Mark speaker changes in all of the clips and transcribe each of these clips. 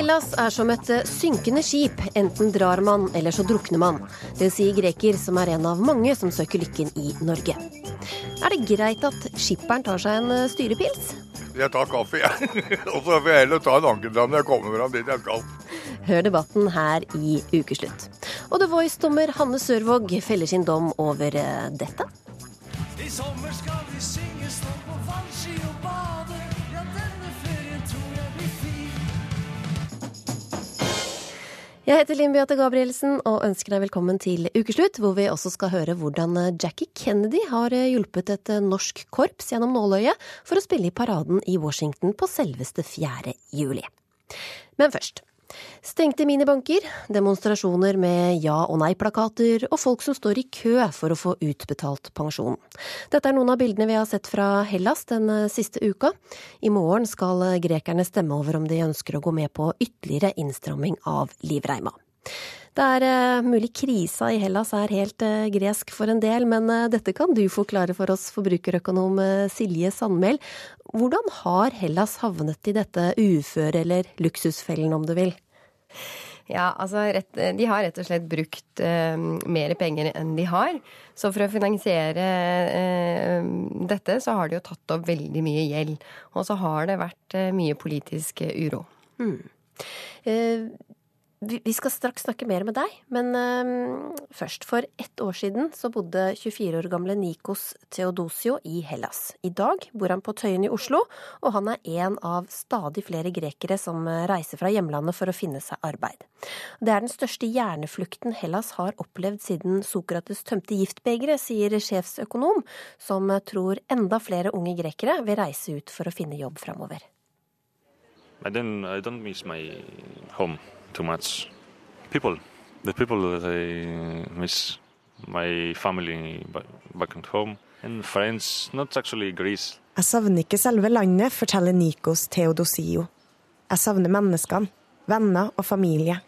Speaker 1: Hellas er som et eh, synkende skip. Enten drar man, eller så drukner man. Det sier greker, som er en av mange som søker lykken i Norge. Er det greit at skipperen tar seg en eh, styrepils?
Speaker 2: Jeg tar kaffe, jeg. Og så får jeg heller ta en ankeldram når jeg kommer fram dit jeg skal.
Speaker 1: Hør debatten her i Ukeslutt. Og The Voice-dommer Hanne Sørvåg feller sin dom over eh, dette. I sommer skal Jeg heter Linn Beate Gabrielsen og ønsker deg velkommen til ukeslutt, hvor vi også skal høre hvordan Jackie Kennedy har hjulpet et norsk korps gjennom nåløyet for å spille i paraden i Washington på selveste 4. juli. Men først. Stengte minibanker, demonstrasjoner med ja- og nei-plakater, og folk som står i kø for å få utbetalt pensjon. Dette er noen av bildene vi har sett fra Hellas den siste uka. I morgen skal grekerne stemme over om de ønsker å gå med på ytterligere innstramming av livreima. Det er uh, mulig krisa i Hellas er helt uh, gresk for en del, men uh, dette kan du forklare for oss, forbrukerøkonom Silje Sandmæl. Hvordan har Hellas havnet i dette uføret, eller luksusfellen om du vil?
Speaker 3: Ja, altså rett, De har rett og slett brukt mer penger enn de har. Så for å finansiere dette, så har de jo tatt opp veldig mye gjeld. Og så har det vært mye politisk uro. Mm.
Speaker 1: Vi skal straks snakke mer med deg, men uh, først. For ett år siden så bodde 24 år gamle Nikos Theodosio i Hellas. I dag bor han på Tøyen i Oslo, og han er en av stadig flere grekere som eh, reiser fra hjemlandet for å finne seg arbeid. Det er den største hjerneflukten Hellas har opplevd siden Sokrates tømte giftbegeret, sier sjefsøkonom, som tror enda flere unge grekere vil reise ut for å finne jobb framover.
Speaker 4: I don't, I don't miss my too much. People, the people that I miss, my family back at home, and friends, not actually Greece.
Speaker 5: Jeg savner ikke selve landet, forteller Nikos Theodosio. Jeg savner menneskene, venner og familie.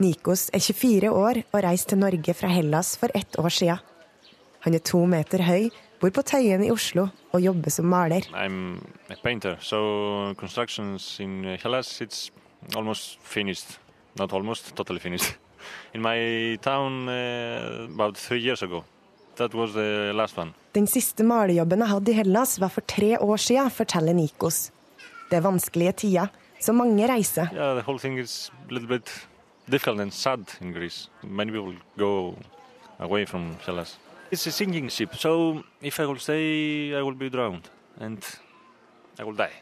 Speaker 5: Nikos er 24 år og reiste til Norge fra Hellas for ett år siden. Han er to meter høy, bor på Tøyen i Oslo og jobber som maler.
Speaker 4: I'm a painter, so constructions in Hellas it's almost finished. Not almost, totally finished. In my town uh, about three years ago. That was the last one.
Speaker 5: Den siste malejobben jeg hadde i Hellas, var for tre år siden, forteller Nikos. Det er vanskelige tider, så mange reiser.
Speaker 4: Yeah, the whole thing is a little bit difficult and sad in Greece. Many people go away from Hellas. It's a sinking ship, so if I will stay, I will be drowned. And I will die.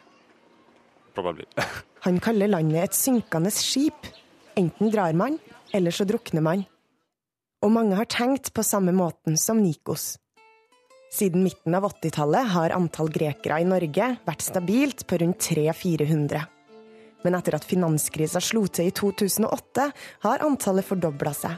Speaker 4: Probably.
Speaker 5: Han kaller landet et synkende skip. Enten drar man, eller så drukner man. Og mange har tenkt på samme måten som Nikos. Siden midten av 80-tallet har antall grekere i Norge vært stabilt på rundt 300-400. Men etter at finanskrisa slo til i 2008, har antallet fordobla seg.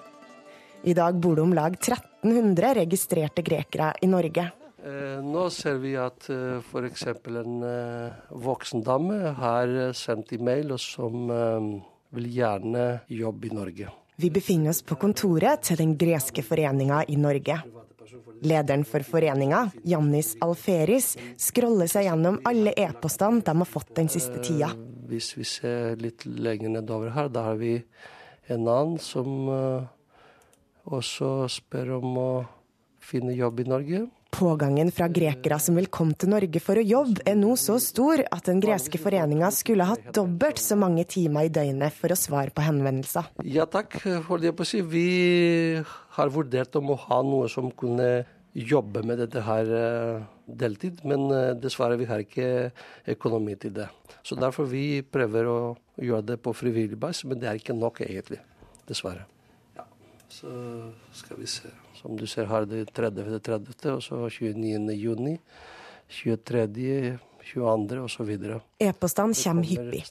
Speaker 5: I dag bor det om lag 1300 registrerte grekere i Norge.
Speaker 6: Eh, nå ser vi at eh, f.eks. en eh, voksen dame har sendt e-mail som vil gjerne jobbe i Norge.
Speaker 5: Vi befinner oss på kontoret til den greske foreninga i Norge. Lederen for foreninga, Jannis Alferis, scroller seg gjennom alle e-postene de har fått den siste tida.
Speaker 6: Hvis vi ser litt lenger nedover her, da har vi en annen som også spør om å finne jobb i Norge.
Speaker 5: Pågangen fra grekere som vil komme til Norge for å jobbe, er nå så stor at den greske foreninga skulle hatt dobbelt så mange timer i døgnet for å svare på henvendelser.
Speaker 6: Ja takk, holdt jeg på å si. Vi har vurdert om å ha noe som kunne jobbe med dette her eh, deltid, men eh, dessverre vi har ikke økonomi til det. Så derfor vi prøver å gjøre det på frivillig basis, men det er ikke nok egentlig. Dessverre. Ja, så skal vi se. Som du ser her, det 30. 30. og så 29. juni, 23. 22. osv.
Speaker 5: E-postene kommer hyppig,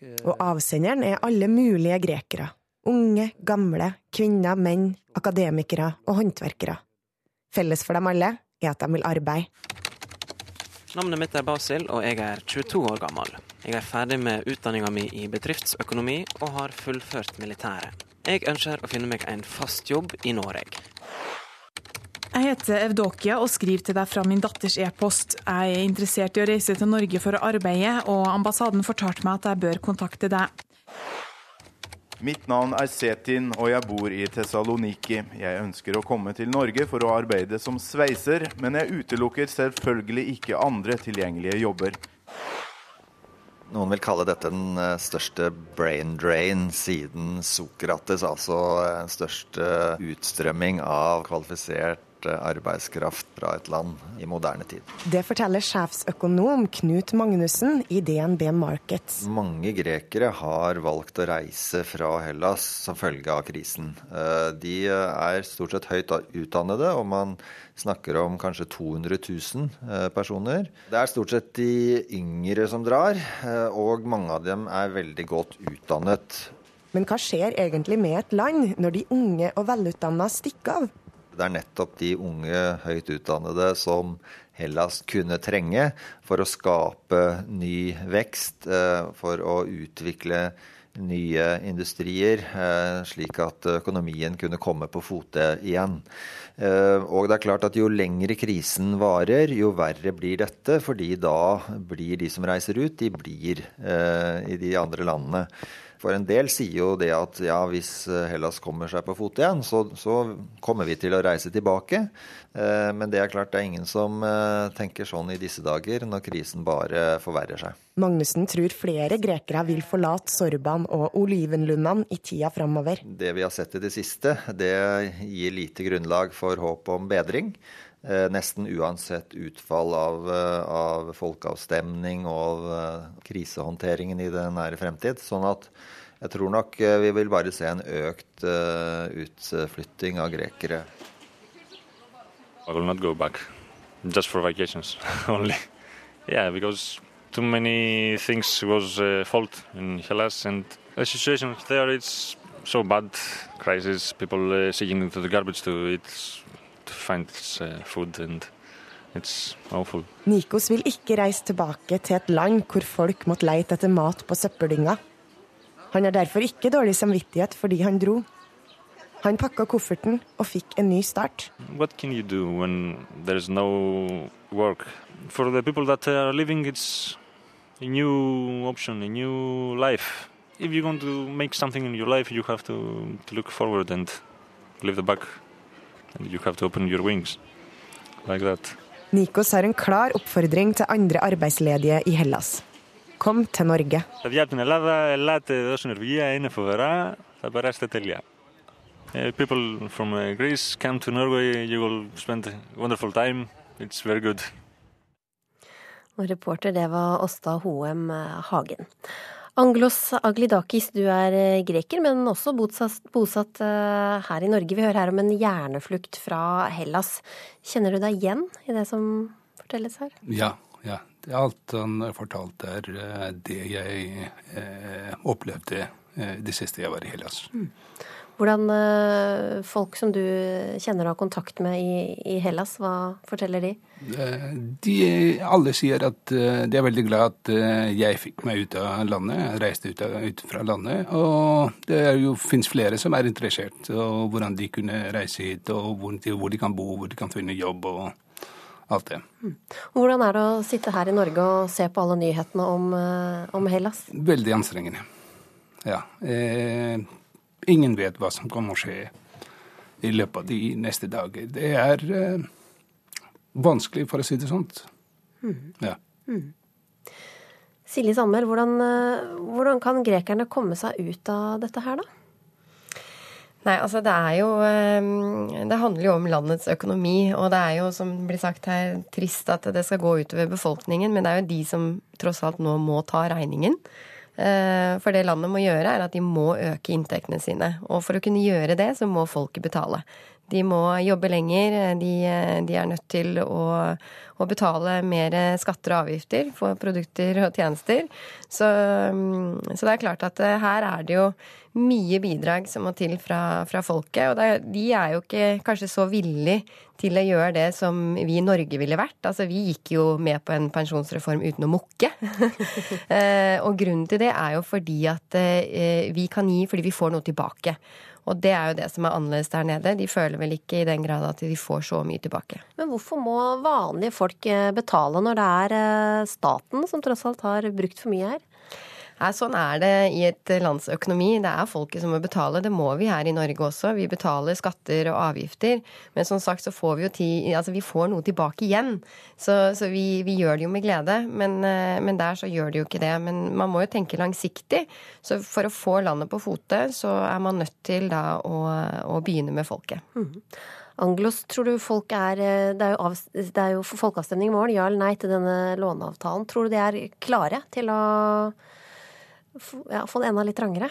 Speaker 5: eh, og avsenderen er alle mulige grekere. Unge, gamle, kvinner, menn, akademikere og håndverkere. Felles for dem alle er at de vil arbeide.
Speaker 7: Navnet mitt er Basil, og jeg er 22 år gammel. Jeg er ferdig med utdanninga mi i bedriftsøkonomi og har fullført militæret. Jeg ønsker å finne meg en fast jobb i Norge.
Speaker 8: Jeg heter Evdokia og skriver til deg fra min datters e-post. Jeg er interessert i å reise til Norge for å arbeide, og ambassaden fortalte meg at jeg bør kontakte deg.
Speaker 9: Mitt navn er Setin, og jeg bor i Tessaloniki. Jeg ønsker å komme til Norge for å arbeide som sveiser, men jeg utelukker selvfølgelig ikke andre tilgjengelige jobber.
Speaker 10: Noen vil kalle dette den eh, største brain drain siden Sokrates, altså den eh, største utstrømming av kvalifisert arbeidskraft fra et land i moderne tid.
Speaker 5: Det forteller sjefsøkonom Knut Magnussen i DNB Markets.
Speaker 10: Mange grekere har valgt å reise fra Hellas som følge av krisen. Eh, de er stort sett høyt utdannede, og man snakker om kanskje 200 000 eh, personer. Det er stort sett de yngre som drar, eh, og mange av dem er veldig godt utdannet.
Speaker 5: Men hva skjer egentlig med et land når de unge og velutdanna stikker av?
Speaker 10: Det er nettopp de unge, høyt utdannede som Hellas kunne trenge for å skape ny vekst, eh, for å utvikle nye industrier, eh, slik at økonomien kunne komme på fote igjen. Eh, og det er klart at Jo lengre krisen varer, jo verre blir dette. fordi da blir de som reiser ut, de blir i de andre landene. For en del sier jo det at ja, hvis eh, Hellas kommer seg på fot igjen, så, så kommer vi til å reise tilbake. Eh, men det er klart det er ingen som eh, tenker sånn i disse dager, når krisen bare forverrer seg.
Speaker 5: Magnussen tror flere grekere vil forlate Sorban og olivenlundene i tida framover.
Speaker 10: Det vi har sett i det siste, det gir lite grunnlag for håp om bedring. Eh, nesten uansett utfall av, eh, av folkeavstemning og eh, krisehåndteringen i den nære fremtid. Sånn at jeg tror nok vi vil bare se en økt utflytting av grekere.
Speaker 4: I will not go back, just for vacations only. Yeah, because too many things was uh, fault in Hellas and the situation there is so bad. Crisis, people uh, seeking into the garbage to eat finds food and it's.
Speaker 5: Nikos vil ikke reise tilbake til et land hvor folk måtte leite etter mat på søppeldynga. Han har derfor ikke dårlig samvittighet fordi han dro. Han pakka kofferten og fikk en ny start.
Speaker 4: What can you do when there's no work? For the people that are living, it's a new option, a new life. If you're going to make something in your life, you have to, to look forward and leave the back You have to open your wings like that.
Speaker 5: Nikos har en klar oppfordring til andre arbeidsledige i Hellas. Kom til Norge.
Speaker 4: People from Greece come to Norway. You will spend a wonderful time. It's very good.
Speaker 1: Og reporter, det var Åsta Hoem Hagen. Anglos Aglidakis, du er eh, greker, men også bosatt, bosatt her i Norge. Vi hører her om en hjerneflukt fra Hellas. Kjenner du deg igjen i det som fortelles her?
Speaker 11: Ja, ja. Alt han fortalte er eh, det jeg eh, opplevde eh, det siste jeg var i Hellas. Mm.
Speaker 1: Hvordan eh, folk som du kjenner og har kontakt med i, i, Hellas, hva forteller de?
Speaker 11: Eh, de alle sier at eh, de er veldig glad at jeg fikk meg ut av landet. Jeg reiste ut, av, ut fra landet. Og det jo, finnes flere som er interessert og hvordan de kunne reise hit, og hvor hvor de, kan bo, hvor de kan finne jobb. og alt det. Mm.
Speaker 1: Hvordan er det å sitte her i Norge og se på alle nyhetene om, om Hellas?
Speaker 11: Veldig anstrengende. Ja. Eh, Ingen vet hva som kommer å skje i løpet av de neste dager. Det er eh, vanskelig, for å si det sånn. Mm. Ja. Mm.
Speaker 1: Silje Sammer, hvordan, eh, hvordan, kan grekerne komme seg ut av dette her, da?
Speaker 3: Nei, altså det er jo eh, Det handler jo om landets økonomi. Og det er jo, som det blir sagt her, trist at det skal gå utover befolkningen. Men det er jo de som tross alt nå må ta regningen. Eh, for det landet må gjøre, er at de må øke inntektene sine. Og for å kunne gjøre det, så må folket betale. De må jobbe lenger, de, de er nødt til å, å, betale mer skatter og avgifter for produkter og tjenester. Så, mm, så det er klart at eh, her er det jo mye bidrag som må til fra, fra folket. Og det, de er jo ikke kanskje så villige til å gjøre det som vi i Norge ville vært. Altså vi gikk jo med på en pensjonsreform uten å mukke. Eh, og grunnen til det er jo fordi at eh, vi kan gi fordi vi får noe tilbake. Og det er jo det som er annerledes der nede. De føler vel ikke i den grad at de får så mye tilbake.
Speaker 1: Men hvorfor må vanlige folk eh, betale når det er staten som tross alt har brukt for mye her?
Speaker 3: Sånn er det i et lands økonomi. Det er folket som må betale. Det må vi her i Norge også. Vi betaler skatter og avgifter. Men som sagt så får vi jo ti, altså vi får noe tilbake igjen. Så, så vi, vi, gjør det jo med glede. Men, eh, men, der så gjør det jo ikke det. Men man må jo tenke langsiktig. Så for å få landet på fote, så er man nødt til da å, å begynne med folket. Mm.
Speaker 1: Anglos, tror du folk er eh, det er, jo av, det er jo folkeavstemning i morgen, ja eller nei til denne låneavtalen. Tror du de er klare til å ja, få det enda litt trangere?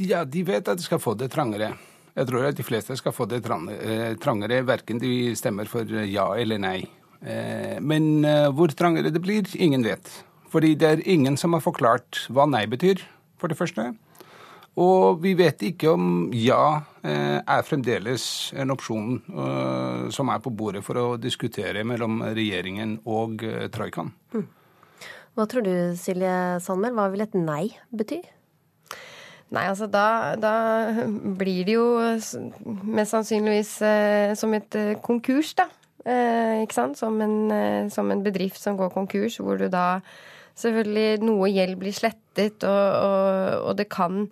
Speaker 11: Ja, de vet at de skal få det trangere. Jeg tror at de fleste skal få det eh, trangere, verken de stemmer for ja eller nei. Eh, men eh, hvor trangere det blir, ingen vet. Fordi det er ingen som har forklart hva nei betyr, for det første. Og vi vet ikke om ja er fremdeles en opsjon som er på bordet for å diskutere mellom regjeringen og troikaen. Mm.
Speaker 1: Hva tror du, Silje Sandmæl, hva vil et nei bety?
Speaker 3: Nei, altså da, da, blir det jo mest sannsynligvis eh, som et eh, konkurs, da. Eh, ikke sant? Som en, eh, som en, bedrift som går konkurs, hvor du da selvfølgelig noe gjeld blir slettet, og, og, og det kan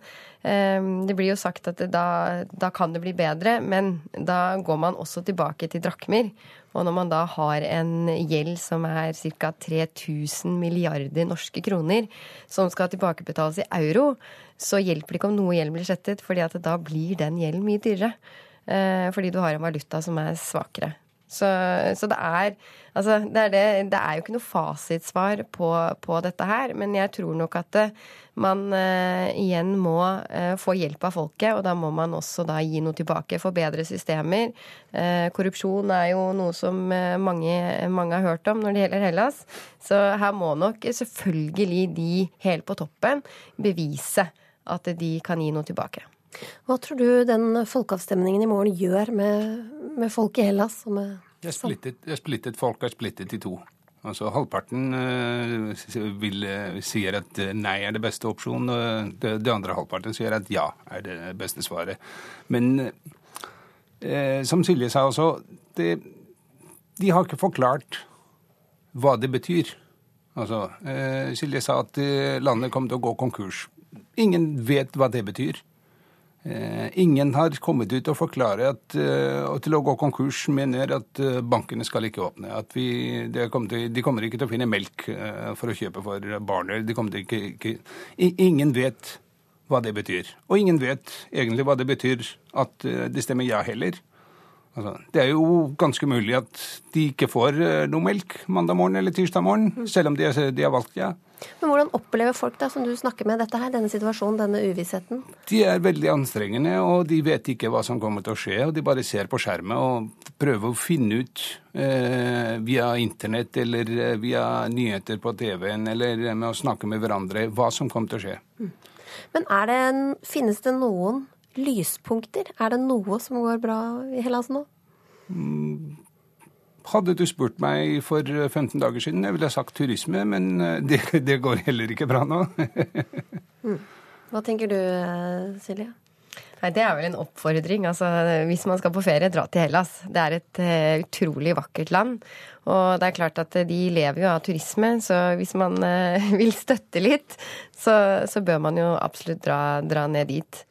Speaker 3: eh, Det blir jo sagt at det, da, da kan det bli bedre, men da går man også tilbake til drakmer. Og når man da har en gjeld som er ca. 3000 milliarder norske kroner, som skal tilbakebetales i euro, så hjelper det ikke om noe gjeld blir slettet, fordi at da blir den gjelden mye dyrere. Eh, fordi du har en valuta som er svakere. Så, så det, er, altså, det, er det, det, er jo ikke noe fasitsvar på, på, dette her, men jeg tror nok at det, man uh, igjen må uh, få hjelp av folket, og da må man også da gi noe tilbake. Forbedre bedre systemer. Uh, korrupsjon er jo noe som mange, mange, har hørt om når det gjelder Hellas. Så her må nok selvfølgelig de helt på toppen bevise at de kan gi noe tilbake.
Speaker 1: Hva tror du den folkeavstemningen i morgen gjør med, med folk i Hellas? Og med
Speaker 11: det er splittet, er splittet, folk er splittet i to. Altså Halvparten uh, vil, uh, sier at uh, nei er det beste opsjonen, og det, det, andre halvparten sier at ja er det beste svaret. Men som Silje sa også, det, de har ikke forklart hva det betyr. Altså, Silje sa at landet kom til å gå konkurs. Ingen vet hva det betyr. Eh, ingen har kommet ut og forklare at og til å gå konkurs mener at uh, bankene skal ikke åpne. At vi, de, kommer til, de, kommer ikke til å finne melk for å kjøpe for barnet. De ikke, ikke, ingen vet hva det betyr. Og ingen vet egentlig hva det betyr at det stemmer ja heller. Altså, det er jo ganske mulig at de ikke får noe melk mandag morgen eller tirsdag morgen, selv om de, de har valgt ja.
Speaker 1: Men hvordan opplever folk da, som du snakker med dette her, denne situasjonen, denne uvissheten?
Speaker 11: De er veldig anstrengende, og de vet ikke hva som kommer til å skje. og De bare ser på skjermen og prøver å finne ut eh, via internett eller eh, via nyheter på TV-en eller med å snakke med hverandre hva som kommer til å skje. Mm.
Speaker 1: Men det finnes det noen lyspunkter? Er det noe som går bra i Hellas nå?
Speaker 11: Mm, hadde du spurt meg for 15 dager siden, jeg ville sagt turisme, men eh, det, det går heller ikke bra nå.
Speaker 1: mm. Hva tenker du, eh, Silje?
Speaker 3: Nei, Det er vel en oppfordring. Altså, hvis man skal på ferie, dra til Hellas. Det er et uh, utrolig vakkert land. Og det er klart at de lever jo av turisme, så hvis man uh, vil støtte litt, så, så, bør man jo absolutt dra, dra ned dit.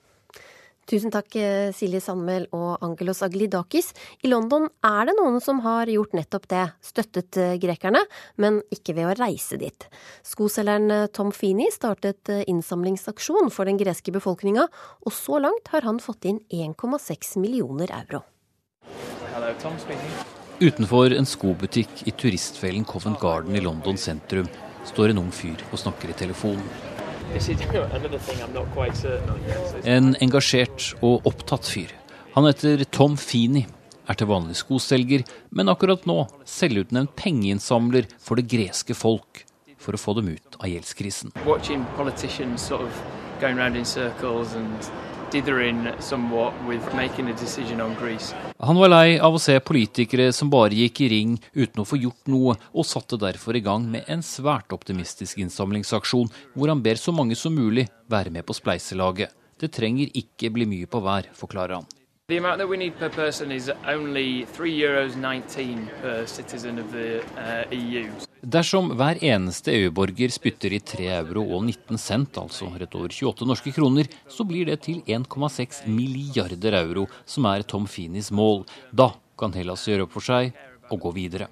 Speaker 1: Tusen takk, eh, Silje Sandmæl og Angelos Aglidakis. I London er det noen som har gjort nettopp det, støttet eh, grekerne, men ikke ved å reise dit. Skoselgeren eh, Tom Feeney startet innsamlingsaksjon for den greske befolkninga, og så langt har han fått inn 1,6 millioner euro.
Speaker 12: Hello, Utenfor en skobutikk i turistfellen Covent Garden i London sentrum står en ung fyr og snakker i telefonen. En engasjert og opptatt fyr. Han heter Tom Feeney, er til vanlig skoselger, men akkurat nå selvutnevnt pengeinnsamler for det greske folk for å få dem ut av gjeldskrisen. Han var lei av å se politikere som bare gikk i ring uten å få gjort noe, og satte derfor i gang med en svært optimistisk innsamlingsaksjon, hvor han ber så mange som mulig være med på spleiselaget. Det trenger ikke bli mye på hver, forklarer han.
Speaker 13: The amount that we need per person is only 3 euros 19 per citizen of the uh, EU.
Speaker 12: Dersom hver eneste EU-borger spytter i 3 euro og 19 cent, altså rett over 28 norske kroner, så blir det til 1,6 milliarder euro, som er Tom Finis mål. Da kan Hellas gjøre opp for seg og gå videre.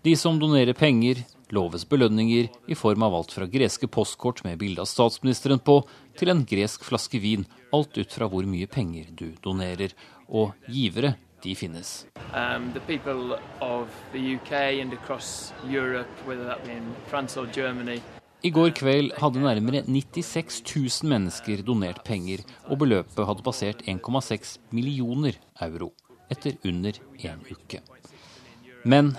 Speaker 12: De som donerer penger, loves belønninger i form av alt fra greske postkort med bilde av statsministeren på, til en gresk flaske vin, alt ut fra hvor mye penger du donerer. Og givere, de finnes.
Speaker 13: Um, Europe,
Speaker 12: I går kveld hadde nærmere 96 000 mennesker donert penger, og beløpet hadde passert 1,6 millioner euro etter under én uke. Men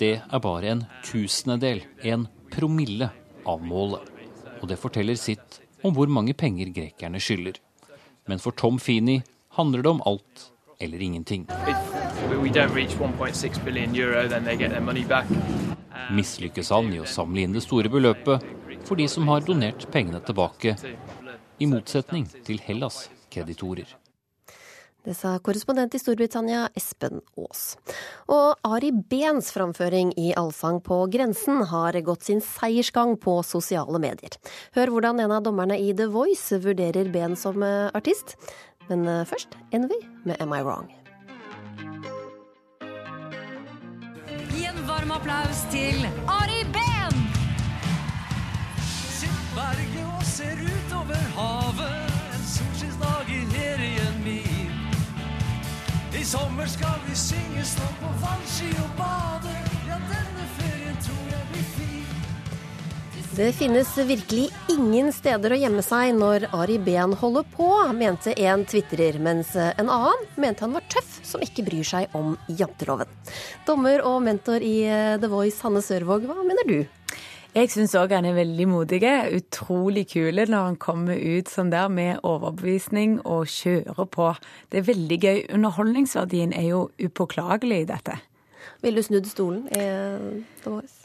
Speaker 12: det er bare en tusendedel, en promille, av målet. Og det forteller sitt om hvor mange penger grekerne skylder. Men for Tom Feeney handler det om alt eller ingenting.
Speaker 13: if we don't reach 1.6 billion euro, then they get their money back.
Speaker 12: Mislykkes han i å samle inn det store beløpet for de som har donert pengene tilbake, i motsetning til Hellas' kreditorer.
Speaker 1: Det sa korrespondent i Storbritannia Espen Aas. Og Ari Behns framføring i Allsang på grensen har gått sin seiersgang på sosiale medier. Hør hvordan en av dommerne i The Voice vurderer Behn som eh, artist. Men eh, først Envy med Am I Wrong.
Speaker 14: Gi en varm applaus til Ari Behn!
Speaker 15: Sitt berget og ser ut over havet sommer skal vi synge, stå på vannski og bade. Ja, denne ferien tror jeg blir fin.
Speaker 1: Det finnes virkelig ingen steder å gjemme seg når Ari Behn holder på, mente en tvitrer, mens en annen mente han var tøff som ikke bryr seg om janteloven. Dommer og mentor i The Voice, Hanne Sørvåg, hva mener du?
Speaker 16: Jeg syns òg han er veldig modig. Utrolig kul når han kommer ut sånn der med overbevisning og kjører på. Det er veldig gøy. Underholdningsverdien er jo upåklagelig i dette.
Speaker 1: Ville du snudd stolen Voice?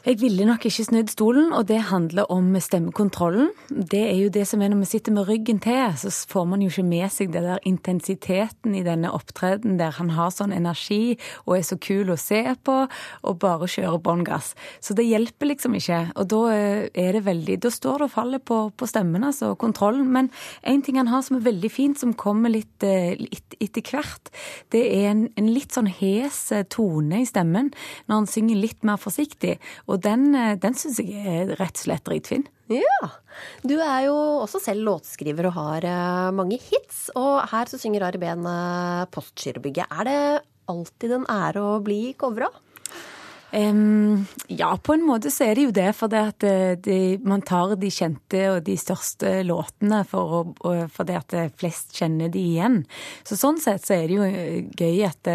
Speaker 16: Jeg ville nok ikke snudd stolen, og det handler om stemmekontrollen. Det er jo det som er når vi sitter med ryggen til, så får man jo ikke med seg det der intensiteten i denne opptredenen der han har sånn energi og er så kul å se på, og bare kjører bånn gass. Så det hjelper liksom ikke. Og da eh, er det veldig Da står det og faller på, på stemmen, altså, kontrollen. Men en ting han har som er veldig fint, som kommer litt, eh, litt etter hvert, det er en, en litt sånn hes eh, tone i stemmen når han synger litt mer forsiktig. Og den, eh, den syns jeg er rett og slett dritfin.
Speaker 1: Ja. Du er jo også selv låtskriver og har eh, mange hits. Og her så synger Ari Behn eh, Postgirobygget. Er det alltid en ære å bli covra?
Speaker 16: Um, ja, på en måte så er det jo det, for det at de, man tar de kjente og de største låtene for, å, for det at flest kjenner de igjen. Så sånn sett så er det jo gøy at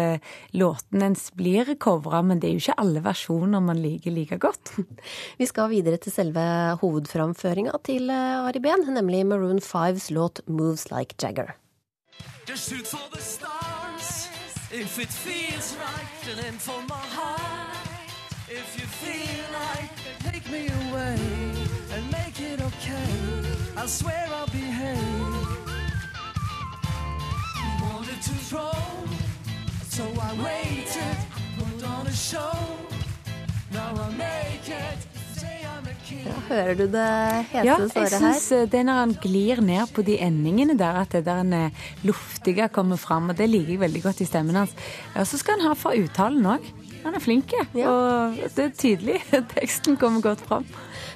Speaker 16: låten ens blir covra, men det er jo ikke alle versjoner man liker like godt.
Speaker 1: Vi skal videre til selve hovedframføringa til Ari Behn, nemlig Maroon 5s låt 'Moves Like Jagger'.
Speaker 15: Just shoot for the stars if it feels right, and then for my heart. If you feel like take me away and make it okay, I swear I'll behave. You wanted to throw, so I waited, put on a show. Now I make it. Say I'm a king.
Speaker 1: Ja, hører du det hete
Speaker 16: Ja, jeg
Speaker 1: såret her?
Speaker 16: syns det er når han glir ned på de endingene der, at det der en eh, luftige kommer fram. Og det liker jeg veldig godt i stemmen hans. Og så skal han ha for uttalen òg. Han er flink, og det er tydelig. Teksten kommer godt fram.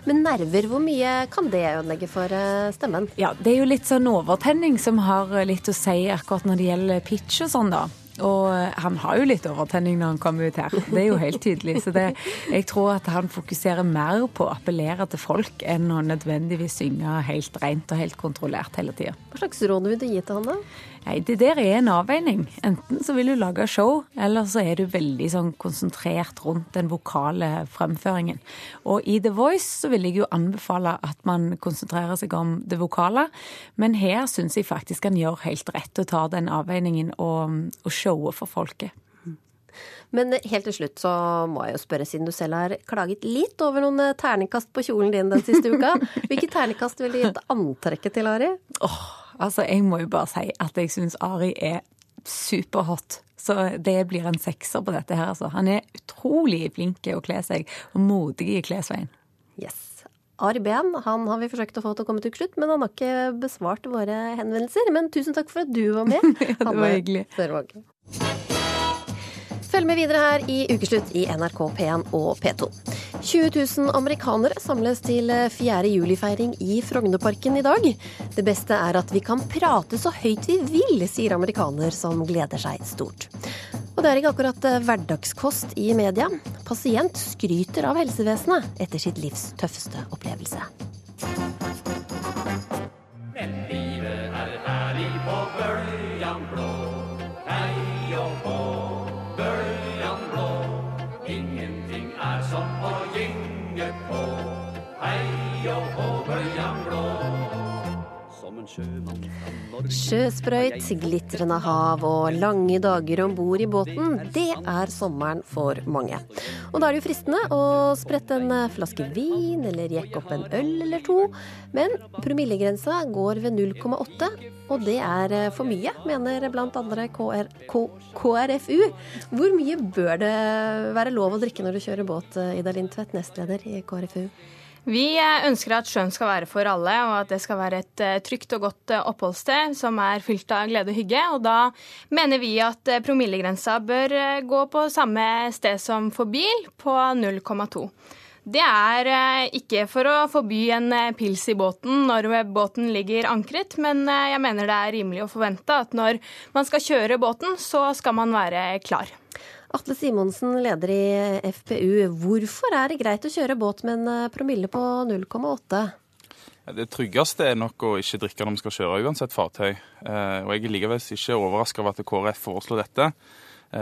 Speaker 1: Men nerver, hvor mye kan det ødelegge for eh, stemmen?
Speaker 16: Ja, det er jo litt sånn overtenning som har litt å si akkurat når det gjelder pitch og sånn, da. Og han har jo litt overtenning når han kommer ut her. Det er jo helt tydelig. Så det, jeg tror at han fokuserer mer på å appellere til folk enn å nødvendigvis synge helt rent og helt kontrollert hele tida.
Speaker 1: Hva slags råd vil du gi til han, da?
Speaker 16: Nei, Det der er en avveining. Enten så vil du lage show, eller så er du veldig sånn konsentrert rundt den vokale fremføringen. Og i The Voice så vil jeg jo anbefale at man konsentrerer seg om det vokale, men her syns jeg faktisk han gjør helt rett å ta den avveiningen og, og shower for folket.
Speaker 1: Men helt til slutt så må jeg jo spørre, siden du selv har klaget litt over noen eh, terningkast på kjolen din den siste uka. Hvilket terningkast ville du gitt antrekket til Ari?
Speaker 16: Åh, Altså, jeg må jo bare si at jeg syns Ari er superhot. Så det blir en sekser på dette her, altså. Han er utrolig flink å kle seg, og modig i klesveien.
Speaker 1: Yes. Ari Behn han har vi forsøkt å få til å komme til slutt, men han har ikke besvart våre henvendelser. Men tusen takk for at du var med.
Speaker 16: ja, det var hyggelig.
Speaker 1: Sørvåg. Følg med videre her i Ukeslutt i NRK P1 og P2. 20 000 amerikanere samles til 4. juli-feiring i Frognerparken i dag. Det beste er at vi kan prate så høyt vi vil, sier amerikaner som gleder seg stort. Og det er ikke akkurat hverdagskost i media. Pasient skryter av helsevesenet etter sitt livs tøffeste opplevelse. Sjøsprøyt, glitrende hav og lange dager om bord i båten, det er sommeren for mange. Og da er det jo fristende å sprette en flaske vin eller jekke opp en øl eller to. Men promillegrensa går ved 0,8, og det er for mye, mener bl.a. KR, KrFU. Hvor mye bør det være lov å drikke når du kjører båt, Ida Lindtvedt, nestleder i KrFU?
Speaker 17: Vi ønsker at sjøen skal være for alle, og at det skal være et eh, trygt og godt eh, oppholdssted som er fylt av glede og hygge. Og da mener vi at eh, promillegrensa bør gå på samme sted som for bil, på 0,2. Det er ikke for å forby en pils i båten når båten ligger ankret, men jeg mener det er rimelig å forvente at når man skal kjøre båten, så skal man være klar.
Speaker 1: Atle Simonsen, leder i FPU. Hvorfor er det greit å kjøre båt med en promille på 0,8?
Speaker 18: Det tryggeste er nok å ikke drikke når vi skal kjøre uansett fartøy. Og jeg er likevel ikke overraska over at KrF foreslår dette.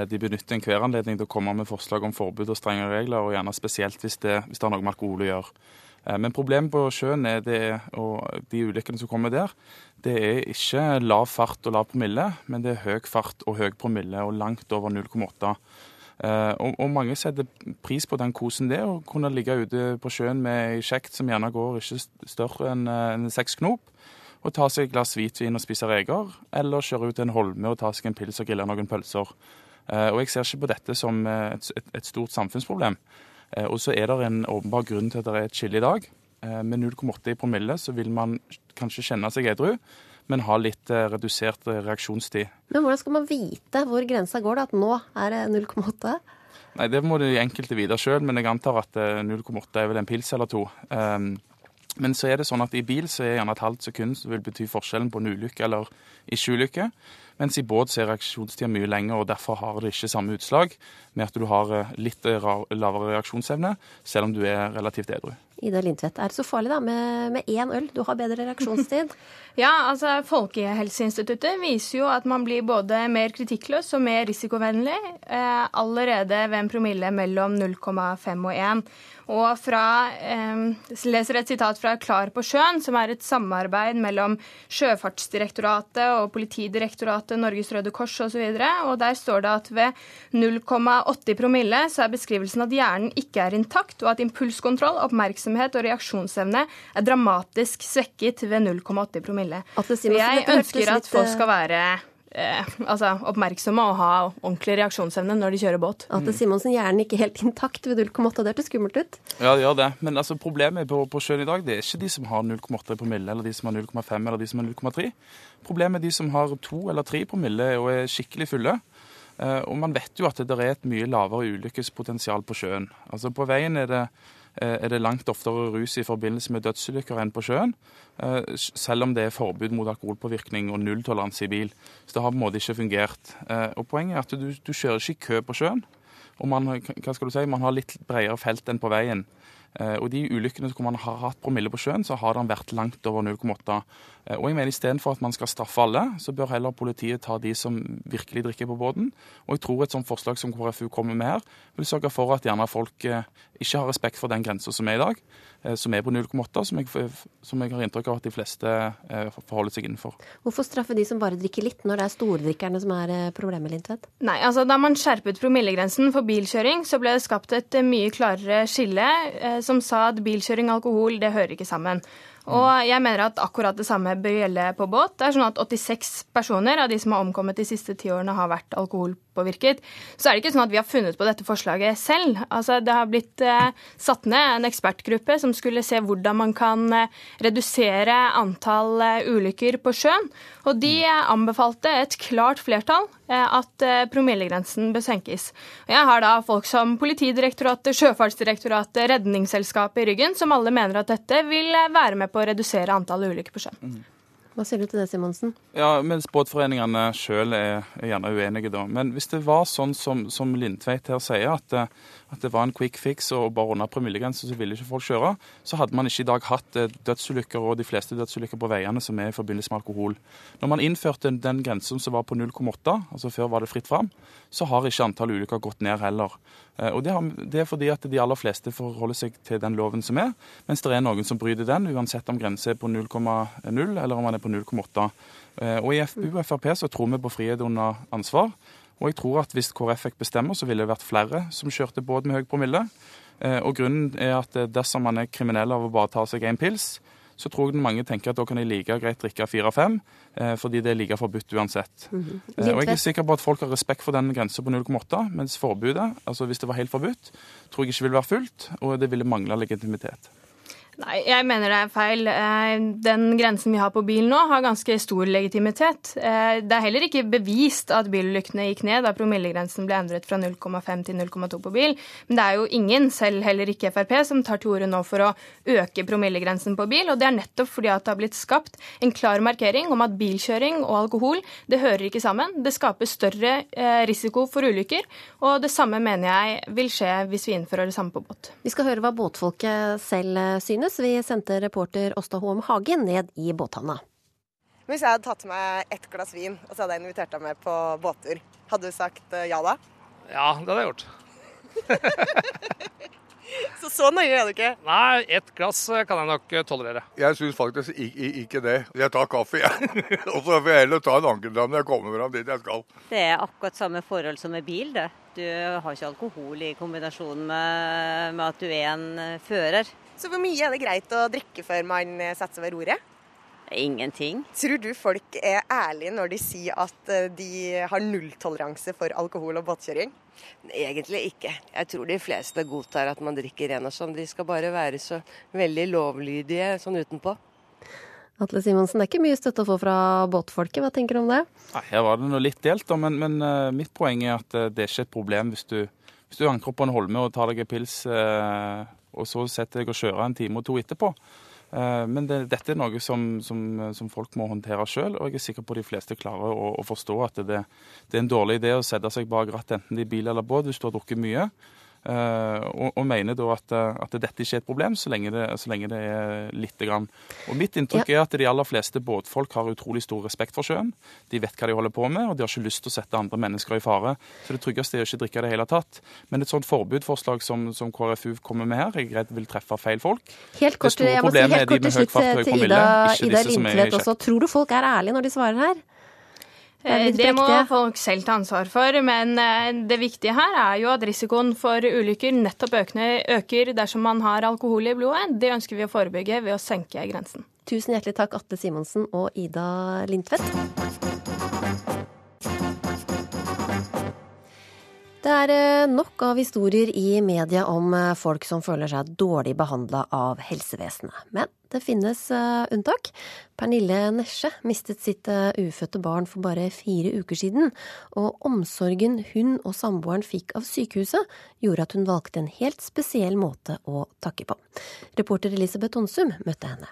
Speaker 18: De benytter enhver anledning til å komme med forslag om forbud og strengere regler, og gjerne spesielt hvis det, hvis det har noe med alkohol å gjøre. Men problemet på sjøen er det, og de ulykkene som kommer der, det er ikke lav fart og lav promille, men det er høy fart og høy promille og langt over 0,8. Og, og, mange setter pris på den kosen det å kunne ligge ute på sjøen med ei sjekt som gjerne går ikke større enn en seks knop, og ta seg et glass hvitvin og spise reker, eller kjøre ut til en holme og ta seg en pils og grille noen pølser. Og jeg ser ikke på dette som et, et, et stort samfunnsproblem. Og så er det en åpenbar grunn til at det er et skille i dag. Med 0,8 i promille så vil man kanskje kjenne seg edru, men ha litt redusert reaksjonstid.
Speaker 1: Men hvordan skal man vite hvor grensa går, da? At nå er det 0,8?
Speaker 18: Nei, Det må de enkelte vite sjøl, men jeg antar at 0,8 er vel en pils eller to. Men så er det sånn at i bil så er gjerne et halvt sekund vil bety forskjellen på en ulykke eller ikke ulykke. Mens i båt så er reaksjonstida mye lenger, og derfor har det ikke samme utslag med at du har litt lavere reaksjonsevne, selv om du er relativt edru.
Speaker 1: Ida Lindtvedt, er det så farlig da med én øl? Du har bedre reaksjonstid.
Speaker 17: ja, altså Folkehelseinstituttet viser jo at man blir både mer kritikkløs og mer risikovennlig eh, allerede ved en promille mellom 0,5 og 1. Og fra, eh, leser et sitat fra Klar på sjøen, som er et samarbeid mellom Sjøfartsdirektoratet og Politidirektoratet, Norges Røde Kors osv. Og, så og der står det at ved 0,80 promille så er beskrivelsen at hjernen ikke er intakt, og at impulskontroll, oppmerksomhet og reaksjonsevne er dramatisk svekket ved 0,80 promille. Jeg ønsker at folk skal være Eh, altså, oppmerksomme og ha ordentlig reaksjonsevne når de kjører båt.
Speaker 1: Atle Simonsen, hjernen ikke helt intakt ved 0,8, det hørtes skummelt ut?
Speaker 18: Ja, det gjør det. Men altså, problemet på, på sjøen i dag det er ikke de som har 0,8 promille, eller de som har 0,5 eller de som har 0,3. Problemet er de som har 2 eller 3 promille og er skikkelig fulle. Eh, og man vet jo at det er et mye lavere ulykkespotensial på sjøen. Altså På veien er det er det langt oftere rus i forbindelse med dødsulykker enn på sjøen. Selv om det er forbud mot alkoholpåvirkning og nulltoleranse i bil. Så det har på en måte ikke fungert. Og Poenget er at du, du kjører ikke i kø på sjøen. Og man, hva skal du si, man har litt bredere felt enn på veien. Og de ulykkene hvor man har hatt promille på sjøen, så har den vært langt over 0,8. Og jeg mener Istedenfor at man skal straffe alle, så bør heller politiet ta de som virkelig drikker på båten. Og jeg tror et sånt forslag som KrFU kommer med her, vil sørge for at gjerne folk ikke har respekt for den grensa som er i dag, som er på 0,8, som, som, jeg har inntrykk av at de fleste forholder seg innenfor.
Speaker 1: Hvorfor straffe de som bare drikker litt, når det er stordrikkerne som er problemet, Lindtvedt?
Speaker 17: Nei, altså Da man skjerpet promillegrensen for bilkjøring, så ble det skapt et mye klarere skille som sa at bilkjøring og alkohol det hører ikke sammen. Og jeg mener at akkurat det samme bør gjelde på båt. Det er sånn at 86 personer av de som har omkommet de siste ti årene, har vært alkoholpåvirket. Så er det ikke sånn at vi har funnet på dette forslaget selv. Altså, det har blitt eh, satt ned en ekspertgruppe som skulle se hvordan man kan eh, redusere antall eh, ulykker på sjøen. Og de eh, anbefalte et klart flertall eh, at promillegrensen bør senkes. Og jeg har da folk som Politidirektoratet, Sjøfartsdirektoratet, Redningsselskapet i ryggen, som alle mener at dette vil være med på å redusere antallet ulykker på sjøen.
Speaker 1: Hva sier du til det, Simonsen?
Speaker 18: Ja, mens båtforeningene sjøl er, er gjerne uenige, da. Men hvis det var sånn som, som Lindtveit her sier, at, eh, at det var en quick fix og bare under promillegrensen så ville ikke folk kjøre, så hadde man ikke i dag hatt eh, dødsulykker og de fleste dødsulykker på veiene som er i forbindelse med alkohol. Når man innførte den grensen som var på 0,8, altså før var det fritt fram, så har ikke antall ulykker gått ned heller. Eh, Og det, er fordi at de aller fleste forholder seg til den loven som er, mens det er noen som bryter den, uansett om grensen er på 0,0 eller om den er på 0,8. Eh, Og i FPU og Frp så tror vi på frihet under ansvar. Og jeg tror at hvis KrF fikk bestemme, så ville det vært flere som kjørte båt med høy promille. Eh, Og grunnen er at eh, dersom man er kriminell av å bare ta seg en pils, så tror jeg mange tenker at da kan de like greit drikke fire-fem, eh, fordi det er like forbudt uansett.
Speaker 1: Mm
Speaker 18: -hmm. Og jeg er sikker på at folk har respekt for den grensa på 0,8, mens forbudet, altså hvis det var helt forbudt, tror jeg ikke ville være fullt, og det ville mangle legitimitet.
Speaker 17: Nei, jeg mener det er feil. Eh, Den grensen vi har på bil nå, har ganske stor legitimitet. Eh, Det er heller ikke bevist at bilulykkene gikk ned da promillegrensen ble endret fra 0,5 til 0,2 på bil. Men det er jo ingen, selv heller ikke Frp, som tar til orde nå for å øke promillegrensen på bil. Og det er nettopp fordi at det har blitt skapt en klar markering om at bilkjøring og alkohol det hører ikke sammen. Det skaper større eh, risiko for ulykker. Og det samme mener jeg vil skje hvis vi innfører det samme på båt.
Speaker 1: Vi skal høre hva båtfolket selv eh, synes. Vi sendte reporter Åsta Hoem Hagen ned i båthavna.
Speaker 5: Hvis jeg hadde tatt med ett glass vin, og så hadde jeg invitert deg med på båttur, hadde du sagt eh, ja da?
Speaker 19: Ja, det hadde jeg gjort.
Speaker 5: Så så nøye er du ikke?
Speaker 19: Nei, ett glass kan jeg nok eh, tolerere.
Speaker 2: Jeg syns faktisk ikke, ikke det. Jeg tar kaffe, jeg. Og så får jeg heller ta en ankeldram når jeg kommer fram dit jeg skal.
Speaker 20: Det er akkurat samme forhold som med bil, det. Du har ikke alkohol i kombinasjon med, med at du er en eh, fører.
Speaker 5: Så hvor mye er det greit å drikke før man eh, setter seg ved roret?
Speaker 20: Ingenting.
Speaker 5: Tror du folk er ærlige når de sier at eh, de har nulltoleranse for alkohol og båtkjøring?
Speaker 21: Egentlig ikke. Jeg tror de fleste godtar at man drikker ren og sånn. De skal bare være så veldig lovlydige sånn utenpå.
Speaker 1: Atle Simonsen, det er ikke mye støtte å få fra båtfolket. Hva tenker du om det?
Speaker 18: Nei, Her var det noe litt delt, da, men, men uh, mitt poeng er at uh, det er ikke et problem hvis du, hvis du anker på en holme og tar deg en pils, eh, og så setter jeg og kjører en time og to etterpå. Eh, Men det, dette er noe som, som, som folk må håndtere sjøl, og jeg er sikker på de fleste klarer å, å forstå at det, det er en dårlig idé å sette seg bak rattet enten det er bil eller båt hvis du har drukket mye. Eh, og, og mener da at, eh, at dette ikke er et problem, så lenge det, så lenge det er lite grann. Og Mitt inntrykk er at de aller fleste båtfolk har utrolig stor respekt for sjøen. De vet hva de holder på med, og de har ikke lyst til å sette andre mennesker i fare. Så det tryggeste er å ikke drikke det hele tatt. Men et sånt forbudforslag som, som KrFU kommer med her, jeg er redd vil treffe feil folk.
Speaker 1: Helt kort,
Speaker 18: det store
Speaker 1: jeg må si helt kort til slutt
Speaker 18: høy
Speaker 1: til Ida, Ida Lindtvedt også. Tror du folk er ærlige når de svarer her? Det er
Speaker 17: Det må folk selv ta ansvar for, men eh, det viktige her er jo at risikoen for ulykker nettopp øker dersom man har alkohol i blodet. Det ønsker vi å forebygge ved å senke grensen.
Speaker 1: Tusen hjertelig takk, Atle Simonsen og Ida Lindtvedt. Det er eh, nok av historier i media om eh, folk som føler seg dårlig behandla av helsevesenet. Men det finnes eh, unntak. Pernille Nesje mistet sitt ufødte barn for bare fire uker siden, og omsorgen hun og samboeren fikk av sykehuset, gjorde at hun valgte en helt spesiell måte å takke på. Reporter Elisabeth Onsum møtte henne.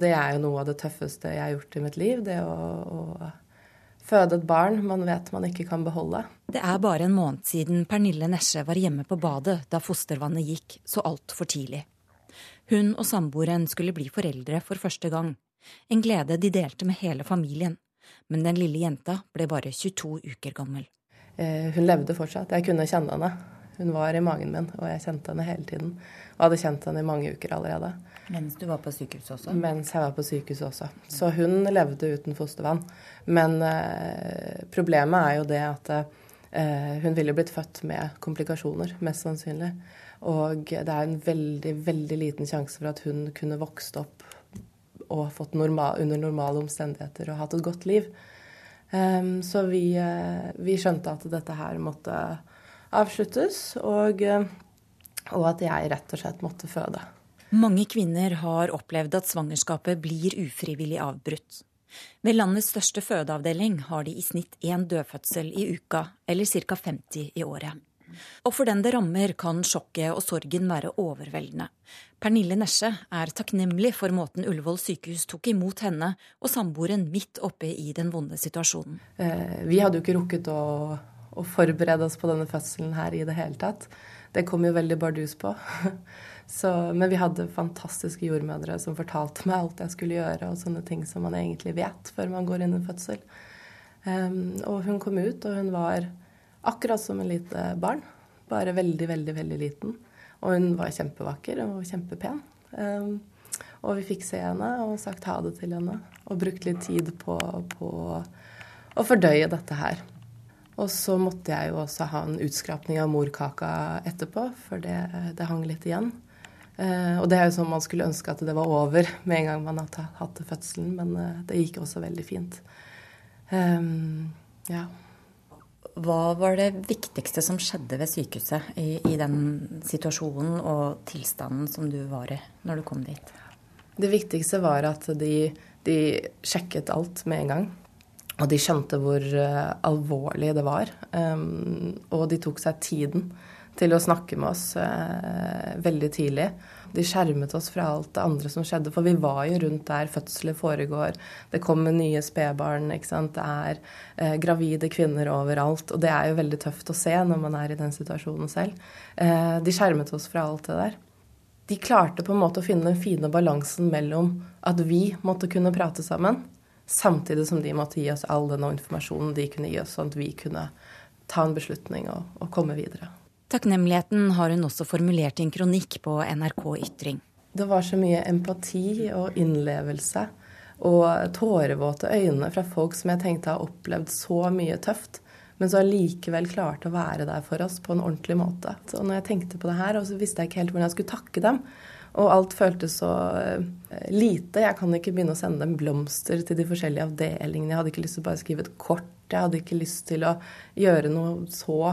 Speaker 22: Det er jo noe av det tøffeste jeg har gjort i mitt liv. Det å, å føde et barn man vet man ikke kan beholde.
Speaker 23: Det er bare en måned siden Pernille Nesje var hjemme på badet da fostervannet gikk så altfor tidlig. Hun og samboeren skulle bli foreldre for første gang. En glede de delte med hele familien. Men den lille jenta ble bare 22 uker gammel.
Speaker 22: Eh, hun levde fortsatt. Jeg kunne kjenne henne. Hun var i magen min, og jeg kjente henne hele tiden. Og hadde kjent henne i mange uker allerede.
Speaker 23: Mens du var på sykehuset også?
Speaker 22: Mens jeg var på sykehuset også. Så hun levde uten fostervann. Men eh, problemet er jo det at eh, hun ville blitt født med komplikasjoner, mest sannsynlig. Og det er en veldig, veldig liten sjanse for at hun kunne vokst opp og fått normal, under normale omstendigheter og hatt et godt liv. Um, så vi, uh, vi, skjønte at dette her måtte avsluttes, og, uh, og at jeg rett og slett måtte føde.
Speaker 23: Mange kvinner har opplevd at svangerskapet blir ufrivillig avbrutt. Ved landets største fødeavdeling har de i snitt én dødfødsel i uka, eller ca. 50 i året. Og for den det rammer, kan sjokket og sorgen være overveldende. Pernille Nesje er takknemlig for måten Ullevål sykehus tok imot henne og samboeren midt oppe i den vonde situasjonen.
Speaker 22: Eh, vi hadde jo ikke rukket å, å forberede oss på denne fødselen her i det hele tatt. Det kom jo veldig bardus på. Så, men vi hadde fantastiske jordmødre som fortalte meg alt jeg skulle gjøre, og sånne ting som man egentlig vet før man går inn i fødsel. Um, og hun kom ut, og hun var akkurat som en lite barn. Bare veldig, veldig, veldig liten. Og hun var kjempevakker og kjempepen. Um, og vi fikk se henne og sagt ha det til henne. Og brukt litt tid på, på å fordøye dette her. Og så måtte jeg jo også ha en utskrapning av morkaka etterpå, for det, det hang litt igjen. Eh, og det er jo sånn man skulle ønske at det var over med en gang man hadde hatt fødselen, men eh, det gikk også veldig fint. Eh, ja.
Speaker 23: Hva var det viktigste som skjedde ved sykehuset i, i, den situasjonen og tilstanden som du var i når du kom dit?
Speaker 22: Det viktigste var at de, de sjekket alt med en gang. Og de skjønte hvor uh, alvorlig det var. Um, og de tok seg tiden til å snakke med oss eh, veldig tidlig. De skjermet oss fra alt det andre som skjedde, for vi var jo rundt der fødsler foregår. Det kommer nye spedbarn. Det er eh, gravide kvinner overalt. Og det er jo veldig tøft å se når man er i den situasjonen selv. Eh, de skjermet oss fra alt det der. De klarte på en måte å finne den fine balansen mellom at vi måtte kunne prate sammen, samtidig som de måtte gi oss all den informasjonen de kunne gi oss, sånn at vi kunne ta en beslutning og, og komme videre.
Speaker 23: Takknemligheten har hun også formulert i en kronikk på NRK Ytring.
Speaker 22: Det var så mye empati og innlevelse og tårevåte øyne fra folk som jeg tenkte har opplevd så mye tøft, men som allikevel klarte å være der for oss på en ordentlig måte. Så når jeg tenkte på det her, så visste jeg ikke helt hvordan jeg skulle takke dem. Og alt føltes så eh, lite. Jeg kan ikke begynne å sende dem blomster til de forskjellige avdelingene. Jeg hadde ikke lyst til å bare skrive et kort. Jeg hadde ikke lyst til å gjøre noe så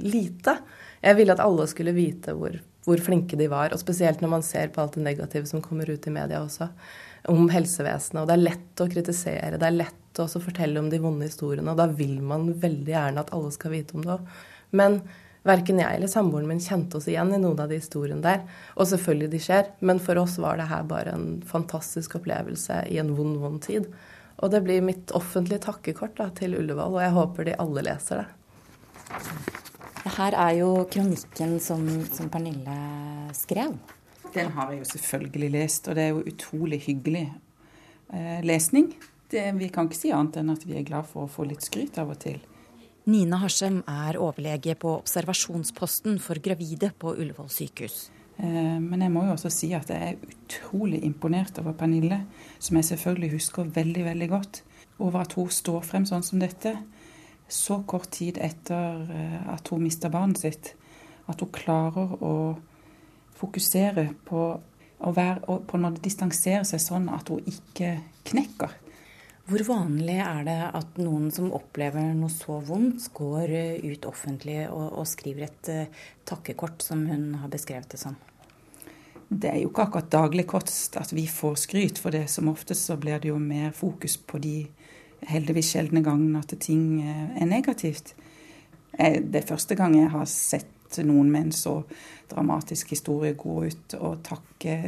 Speaker 22: lite. Jeg ville at alle skulle vite hvor, hvor, flinke de var, og spesielt når man ser på alt det negative som kommer ut i media også, om helsevesenet. Og det er lett å kritisere, det er lett å fortelle om de vonde historiene, og da vil man veldig gjerne at alle skal vite om det òg. Men verken jeg eller samboeren min kjente oss igjen i noen av de historiene der. Og selvfølgelig de skjer, men for oss var det her bare en fantastisk opplevelse i en vond, vond tid. Og det blir mitt offentlige takkekort da, til Ullevål, og jeg håper de alle leser det.
Speaker 23: Her er jo kronikken som, som, Pernille skrev.
Speaker 24: Den har jeg jo selvfølgelig lest, og det er jo utrolig hyggelig eh, lesning. Det, vi kan ikke si annet enn at vi er glad for å få litt skryt av og til.
Speaker 23: Nina Harsem er overlege på observasjonsposten for gravide på Ullevål sykehus.
Speaker 24: Eh, men jeg må jo også si at jeg er utrolig imponert over Pernille, som jeg selvfølgelig husker veldig, veldig godt. Over at hun står frem sånn som dette så kort tid etter eh, at hun mista barnet sitt, at hun klarer å fokusere på å være, på en distansere seg sånn at hun ikke knekker.
Speaker 23: Hvor vanlig er det at noen som opplever noe så vondt, går ut offentlig og, og skriver et uh, takkekort, som hun har beskrevet det som?
Speaker 24: Det er jo ikke akkurat daglig kost at vi får skryt for det. Som oftest så blir det jo mer fokus på de heldigvis sjeldne gangene at ting er negativt. Det er første gang jeg har sett noen med en så dramatisk historie gå ut og takke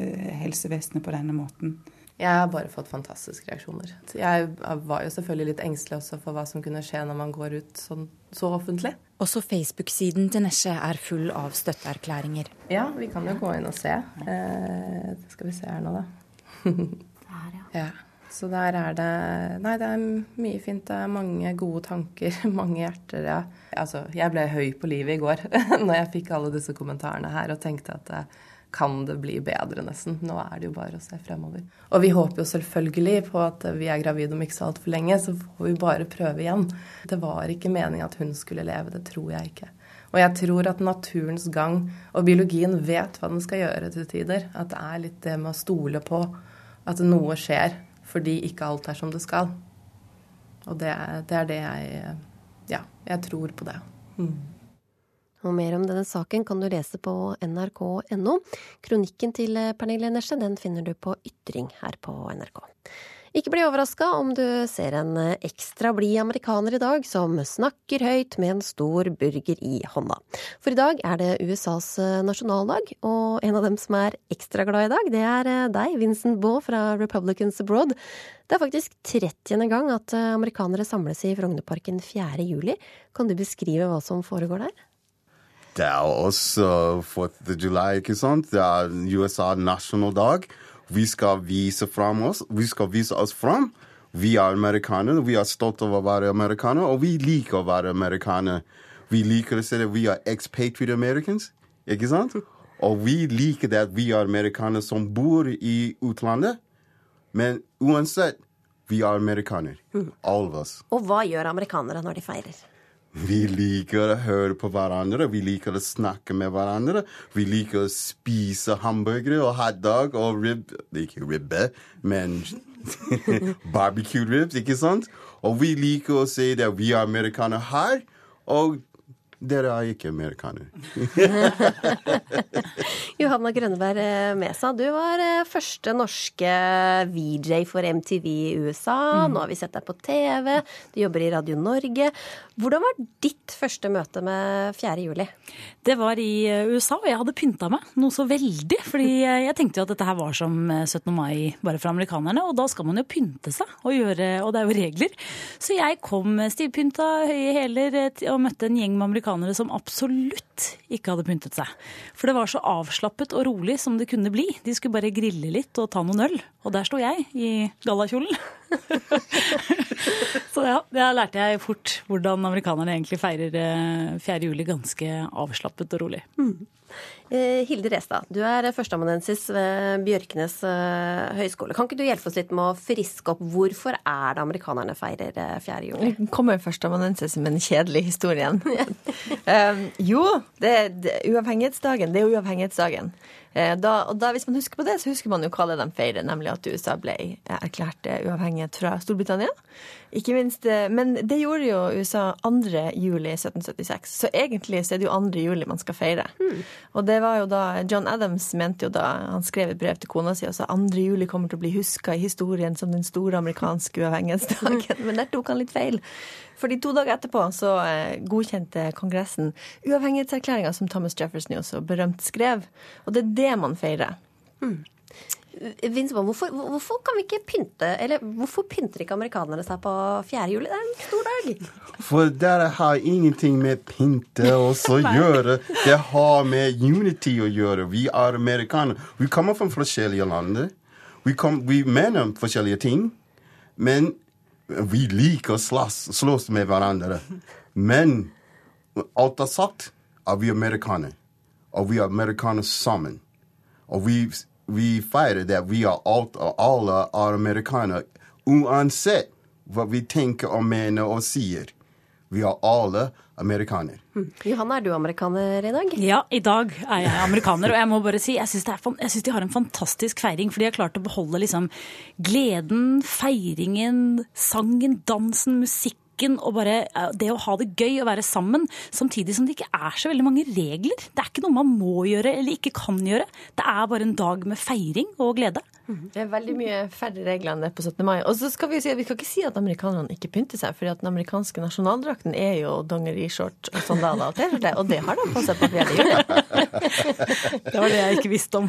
Speaker 24: helsevesenet på denne måten.
Speaker 22: Jeg har bare fått fantastiske reaksjoner. Jeg var jo selvfølgelig litt engstelig også for hva som kunne skje når man går ut sånn, så offentlig.
Speaker 23: Også Facebook-siden til Nesje er full av støtteerklæringer.
Speaker 22: Ja, vi kan jo gå inn og se. Eh, skal vi se her nå, da. Der, ja. ja. Så der er det Nei, det er mye fint. Det er mange gode tanker, mange hjerter. Ja. Altså, jeg ble høy på livet i går når jeg fikk alle disse kommentarene her og tenkte at eh, kan det bli bedre, nesten. Nå er det jo bare å se fremover. Og vi håper jo selvfølgelig på at vi er gravide om ikke så altfor lenge, så får vi bare prøve igjen. Det var ikke meningen at hun skulle leve, det tror jeg ikke. Og jeg tror at naturens gang og biologien vet hva den skal gjøre til tider. At det er litt det med å stole på at noe skjer fordi ikke alt er som det skal. Og det er det, jeg Ja, jeg tror på det. Mm.
Speaker 1: Og mer om denne saken kan du lese på nrk.no. Kronikken til Pernille Nesje den finner du på Ytring her på NRK. Ikke bli overraska om du ser en ekstra blid amerikaner i dag som snakker høyt med en stor burger i hånda. For i dag er det USAs nasjonaldag, og en av dem som er ekstra glad i dag, det er deg, Vincent Baugh fra Republicans Abroad. Det er faktisk 30. gang at amerikanere samles i Frognerparken 4. juli. Kan du beskrive hva som foregår der?
Speaker 25: Det er også 4. juli, ikke sant? Det er USA nasjonaldag. Vi skal vise fram oss. Vi skal vise oss fram. Vi er amerikanere. Vi er stolte av å være amerikanere, og vi liker å være amerikanere. Vi liker å si at vi er expatriate americans, ikke sant? Og vi liker det at vi er amerikanere som bor i utlandet. Men uansett, vi er amerikanere. All of us.
Speaker 1: Og hva gjør amerikanere når de feirer?
Speaker 25: Vi liker å høre på hverandre, vi liker å snakke med hverandre. Vi liker å spise hamburgere og hotdog og rib Ikke ribbe, men barbecue ribs, ikke sant? Og vi liker å si at vi er amerikanere her, og dere er ikke amerikanere.
Speaker 1: Johanna Grønneberg Mesa, du var eh, første norske VJ for MTV i USA.
Speaker 26: Mm.
Speaker 1: Nå har vi sett deg på TV, du jobber i Radio Norge. Hvordan var ditt første møte med 4. juli?
Speaker 26: Det var i eh, USA, og jeg hadde pynta meg noe så veldig. fordi jeg tenkte jo at dette her var som 17. mai bare for amerikanerne, og da skal man jo pynte seg, og, gjøre, og det er jo regler. Så jeg kom stivpynta, høye hæler, eh, og møtte en gjeng med amerikanere som absolutt ikke hadde pyntet seg. For det var så avslappet og rolig som det kunne bli. De skulle bare grille litt og ta noen øl. Og der sto jeg i gallakjolen. så ja, der lærte jeg fort hvordan amerikanerne egentlig feirer 4. juli ganske avslappet og rolig.
Speaker 1: Mm. Eh, Hilde Restad, du er førsteamanuensis ved Bjørknes eh, høgskole. Kan ikke du hjelpe oss litt med å friske opp hvorfor er det amerikanerne feirer 4. juli?
Speaker 27: Kommer førsteamanuensis med den kjedelige historien. um, jo, det, det, uavhengighetsdagen. Det er uavhengighetsdagen. Eh, da, og da, hvis man husker på det, så husker man jo hva det de feirer, nemlig at USA ble erklært uavhengighet fra Storbritannia. Ikke minst, Men det gjorde jo USA 2. juli 1776, så egentlig så er det jo 2. juli man skal feire. Mm. Og det var jo da John Adams mente jo da han skrev et brev til kona si og sa 2. juli kommer til å bli huska i historien som den store amerikanske uavhengighetsdagen. Men der tok han litt feil. Fordi to dager etterpå så godkjente Kongressen uavhengighetserklæringa som Thomas Jefferson jo så berømt skrev. Og det er det man feirer.
Speaker 1: Mm. Vinsbaum, hvorfor, hvorfor, kan vi ikke pynte Eller hvorfor pynter ikke amerikanere seg på 4. juli? Det er en stor dag.
Speaker 25: For det har ingenting med pynte å gjøre. Det har med unity å gjøre. Vi er amerikanere. Vi kommer fra forskjellige land. Vi, kom, vi mener forskjellige ting. Men vi liker å slåss, slåss med hverandre. Men alt er sagt, er vi amerikanere. Og vi er amerikanere sammen. Og vi vi feirer det. Vi er alt, alle er amerikanere. Uansett hva vi tenker og mener og sier. Vi er alle amerikaner.
Speaker 1: Mm. Johanne, er du amerikaner i dag?
Speaker 26: Ja, i dag er jeg amerikaner. Og jeg må bare si, jeg syns de har en fantastisk feiring. For de har klart å beholde liksom gleden, feiringen, sangen, dansen, musikk og bare det å ha det gøy og være sammen, samtidig som det ikke er så veldig mange regler. Det er ikke noe man må gjøre eller ikke kan gjøre. Det er bare en dag med feiring og glede.
Speaker 27: Det er veldig mye færre regler enn det på 17. mai. Og så skal vi si at vi skal ikke si at amerikanerne ikke pynter seg, for den amerikanske nasjonaldrakten er jo dongerishort og sandaler og T-skjorte, og det har de på seg på 4. juli.
Speaker 26: det var det jeg ikke visste om.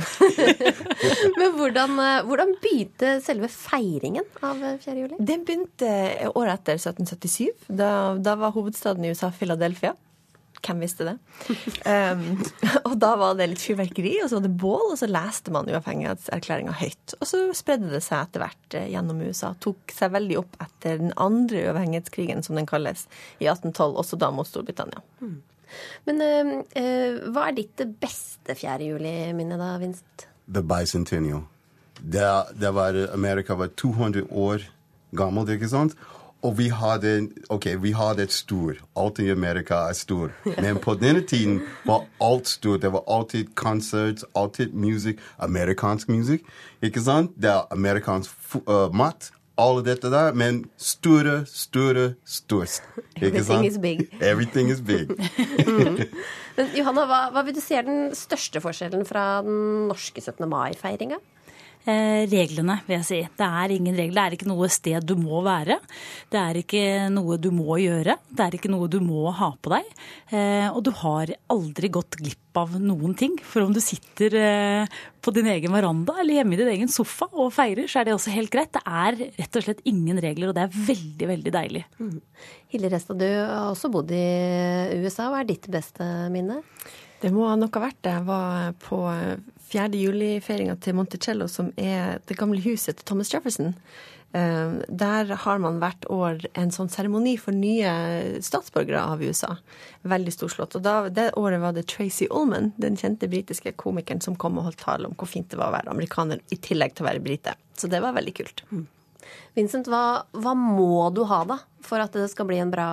Speaker 1: Men hvordan, hvordan, begynte selve feiringen av 4. juli?
Speaker 27: Den begynte året etter 1777. Da, da var hovedstaden i USA Philadelphia. Hvem visste det? Um, og da var det litt fyrverkeri, og så var det bål, og så leste man uavhengighetserklæringa høyt. Og så spredde det seg etter hvert eh, gjennom USA. Tok seg veldig opp etter den andre uavhengighetskrigen, som den kalles, i 1812, også da mot Storbritannia.
Speaker 1: Mm. Men uh, uh, hva er ditt beste 4. juli-minne, da, Vinst?
Speaker 25: The Bicentennial. Det, det var, Amerika var 200 år gammelt, ikke sant? Og vi hadde, ok, vi hadde et stor. Alt i Amerika er stor. Men på denne tiden var alt stort. Det var alltid konsert, alltid musikk. Amerikansk musikk. Ikke sant? Det er amerikansk uh, mat. Alle dette der. Men store, store, størst. Ikke
Speaker 1: Everything
Speaker 25: sant?
Speaker 1: is big.
Speaker 25: Everything is big.
Speaker 1: Men Johanna, hva, hva vil du si er den største forskjellen fra den norske 17. mai-feiringa?
Speaker 26: Eh, reglene, vil jeg si. Det er ingen regler. Det er ikke noe sted du må være. Det er ikke noe du må gjøre. Det er ikke noe du må ha på deg. Eh, og du har aldri gått glipp av noen ting. For om du sitter eh, på din egen veranda eller hjemme i din egen sofa og feirer, så er det også helt greit. Det er rett og slett ingen regler, og det er veldig, veldig deilig.
Speaker 1: Hilde Restad, du har også bodd i USA. Hva er ditt beste minne?
Speaker 27: Det må nok ha vært det. Jeg var på 4. juli-feiringa til Monticello, som er det gamle huset til Thomas Jefferson. Eh, Der har man hvert år en sånn seremoni for nye statsborgere av USA. Veldig storslått. Og da, det året var det Tracy Ullman, den kjente britiske komikeren, som kom og holdt tale om hvor fint det var å være amerikaner i tillegg til å være brite. Så det var veldig kult.
Speaker 1: Vincent, hva, hva må du ha da for at det skal bli en bra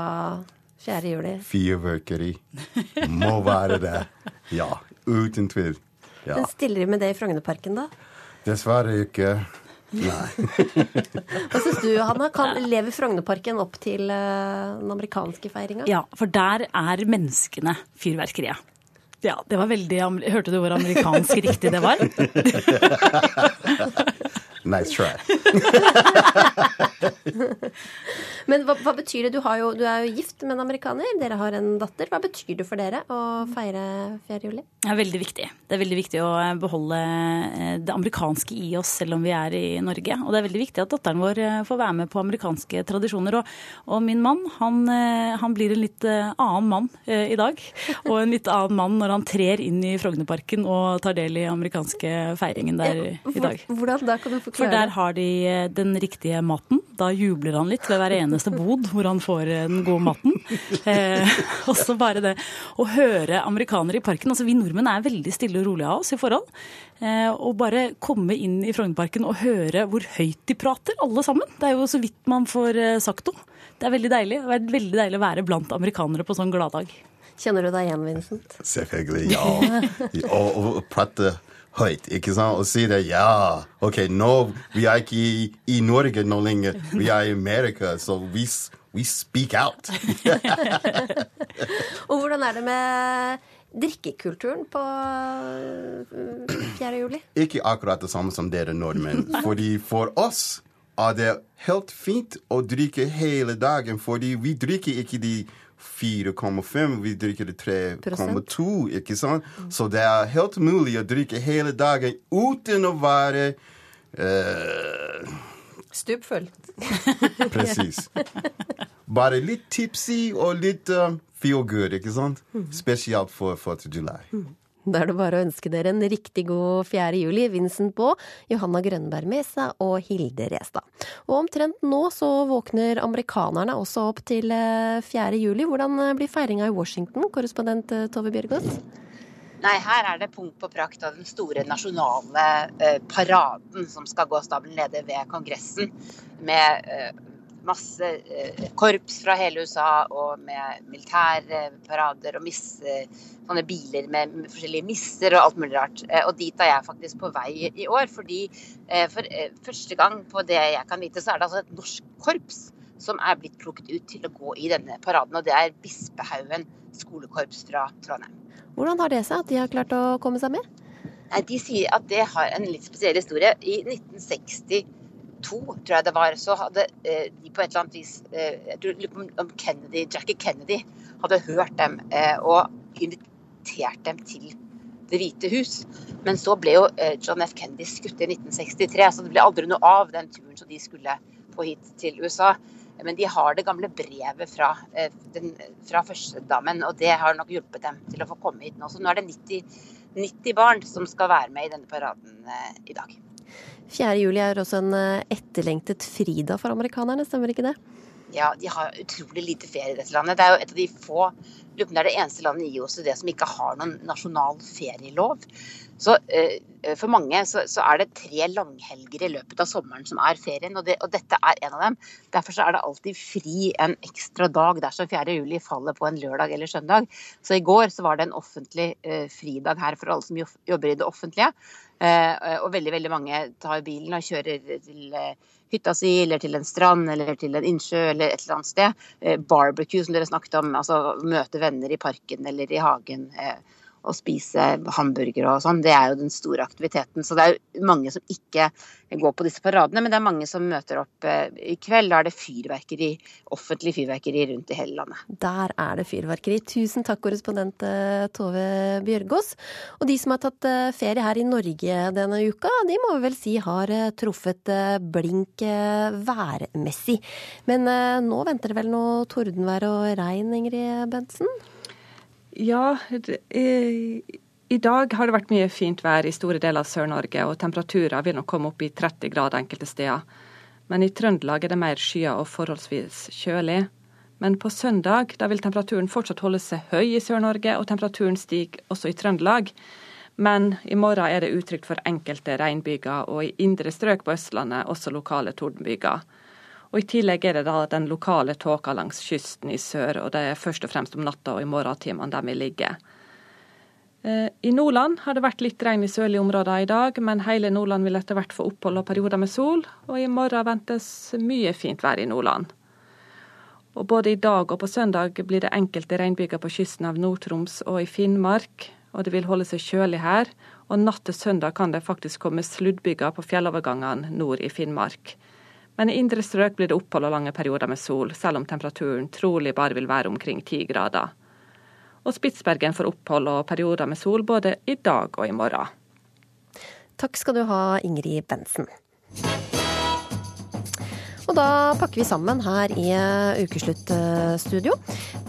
Speaker 1: 4. juli?
Speaker 25: Fyrverkeri må være det. Ja, uten tvil. Ja.
Speaker 1: Men stiller de med det i Frognerparken, da?
Speaker 25: Dessverre ikke. Nei.
Speaker 1: Hva syns du, Hanna? Kan, lever Frognerparken opp til uh, den amerikanske feiringa?
Speaker 26: Ja, for der er menneskene fyrverkeriet. Ja, det var veldig Hørte du hvor amerikansk riktig det var?
Speaker 25: Nice try.
Speaker 1: Men hva, hva betyr det? Du, har jo, du er jo gift med en amerikaner. Dere har en datter. Hva betyr det for dere å feire 4. juli?
Speaker 26: Det er veldig viktig. Det er veldig viktig å beholde eh, det amerikanske i oss, selv om vi er i Norge. Og det er veldig viktig at datteren vår eh, får være med på amerikanske tradisjoner. Og, og min mann, han, eh, han blir en litt annen mann i dag. Og en litt annen mann når han trer inn i Frognerparken og tar del i amerikanske feiringen der i dag.
Speaker 1: Hvordan da? Kan du
Speaker 26: For der har de eh, den riktige maten. Da jubler han litt ved hver eneste bod hvor han får eh, den gode maten. Eh, og så bare det å høre amerikanere i parken. Altså vi nordmenn er veldig stille og rolige av oss i forhold. Eh, og bare komme inn i Frognerparken og høre hvor høyt de prater, alle sammen. Det er jo så vidt man får eh, sagt noe. Det er veldig deilig. Det er veldig deilig å være blant amerikanere på sånn gladdag.
Speaker 1: Kjenner du deg igjen, Vincent?
Speaker 25: Selvfølgelig, ja. Og, og prate høyt, ikke sant? Og si det, ja. OK, nå vi er ikke i, i Norge nå lenger. Vi er i Amerika, så vi, we speak out.
Speaker 1: Og hvordan er det med drikkekulturen på øh, 4. juli?
Speaker 25: ikke akkurat det samme som dere nordmenn. Fordi for oss er det helt fint å drikke hele dagen, fordi vi drikker ikke de 4,5, vi drikker 3,2, ikke sant? Så det er helt mulig å drikke hele dagen uten å være uh,
Speaker 27: Stupfull.
Speaker 25: Presis. Bare litt tipsy og litt uh, feel good, ikke sant? Spesielt for 4. July.
Speaker 1: Da er det bare å ønske dere en riktig god 4. juli. Vincent Baa, Johanna Grønberg Mesa og Hilde Restad. Og omtrent nå så våkner amerikanerne også opp til eh, 4. juli. Hvordan eh, blir feiringa i Washington, korrespondent eh, Tove Bjørgaas?
Speaker 28: Nei, her er det punkt på prakt av den store nasjonale eh, paraden som skal gå av stabelen nede ved Kongressen. Med eh, masse eh, korps fra hele USA og med militærparader og miss, sånne biler med, forskjellige misser og alt mulig rart. Eh, og dit er jeg faktisk på vei i år, fordi eh, for første gang på det jeg kan vite, så er det altså et norsk korps som er blitt plukket ut til å gå i denne paraden. Og det er Bispehaugen skolekorps fra Trondheim.
Speaker 1: Hvordan har det seg at de har klart å komme seg med?
Speaker 28: Nei, De sier at det har en litt spesiell historie. I 1962, tror jeg det var, så hadde eh, de på et eller annet vis eh, Jeg lurer på om- Kennedy, Jackie Kennedy hadde hørt dem eh, og invitert dem til Det hvite hus. Men så ble jo John F. Kennedy skutt i 1963, så det ble aldri noe av den turen som de skulle på hit til USA. Men de har det gamle brevet fra, den, fra førstedamen, og det har nok hjulpet dem til å få komme hit nå. Så nå er det 90, 90 barn som skal være med i denne paraden i dag.
Speaker 1: 4. juli er også en eh, etterlengtet fridag for amerikanerne, stemmer ikke det?
Speaker 28: Ja, de har utrolig lite ferie i dette landet. Det er jo et av de få det er det eneste landet i OECD som ikke har noen nasjonal ferielov. Så uh, for mange så, så, er det tre langhelger i løpet av sommeren som er ferien, og, det, og, dette er en av dem. Derfor så er det alltid fri en ekstra dag dersom 4. juli faller på en lørdag eller søndag. Så i går så var det en offentlig uh, fridag her for alle som jobber i det offentlige. Eh, og veldig, veldig mange tar bilen og kjører til eh, hytta si, eller til en strand, eller til en innsjø, eller et eller annet sted. Eh, barbecue, som dere snakket om. Altså møte venner i parken eller i hagen. Å spise hamburgere og sånn. Det er jo den store aktiviteten. Så det er jo mange som ikke går på disse paradene, men det er mange som møter opp eh, i kveld. Da er det fyrverkeri, offentlig fyrverkeri rundt i hele landet.
Speaker 1: Der er det fyrverkeri. Tusen takk, korrespondent eh, Tove Bjørgaas. Og de som har tatt eh, ferie her i Norge denne uka, de må vi vel si har truffet blink værmessig. Men nå venter det vel noe tordenvær og regn, Ingrid Bentsen?
Speaker 29: Ja, i, i dag har det vært mye fint vær i store deler av Sør-Norge, og temperaturer vil nok komme opp i 30 grader enkelte steder. Men i Trøndelag er det mer skyer og forholdsvis kjølig. Men på søndag da vil temperaturen fortsatt holde seg høy i Sør-Norge, og temperaturen stiger også i Trøndelag. Men i morgen er det utrygt for enkelte regnbyger, og i indre strøk på Østlandet også lokale tordenbyger. Og I tillegg er det da den lokale tåka langs kysten i sør, og det er først og fremst om natta og i morgentimene der vi ligger. Eh, I Nordland har det vært litt regn i sørlige områder i dag, men hele Nordland vil etter hvert få opphold og perioder med sol, og i morgen ventes mye fint vær i Nordland. Og Både i dag og på søndag blir det enkelte regnbyger på kysten av Nord-Troms og i Finnmark, og det vil holde seg kjølig her. Og natt til søndag kan det faktisk komme sluddbyger på fjellovergangene nord i Finnmark. Men i indre strøk blir det opphold og lange perioder med sol, selv om temperaturen trolig bare vil være omkring ti grader. Og Spitsbergen får opphold og perioder med sol både i dag og i morgen.
Speaker 1: Takk skal du ha, Ingrid Bensen. Og da pakker vi sammen her i eh, Ukesluttstudio.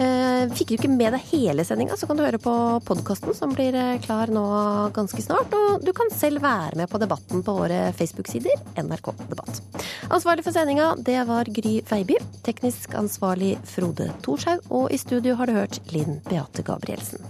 Speaker 1: Eh, fikk du ikke med deg hele sendinga, så kan du høre på podkasten som blir eh, klar nå ganske snart. Og du kan selv være med på debatten på våre Facebook-sider, NRK Debatt. Ansvarlig for sendinga, det var Gry Veiby. Teknisk ansvarlig Frode Thorshaug. Og i studio har du hørt Linn Beate Gabrielsen.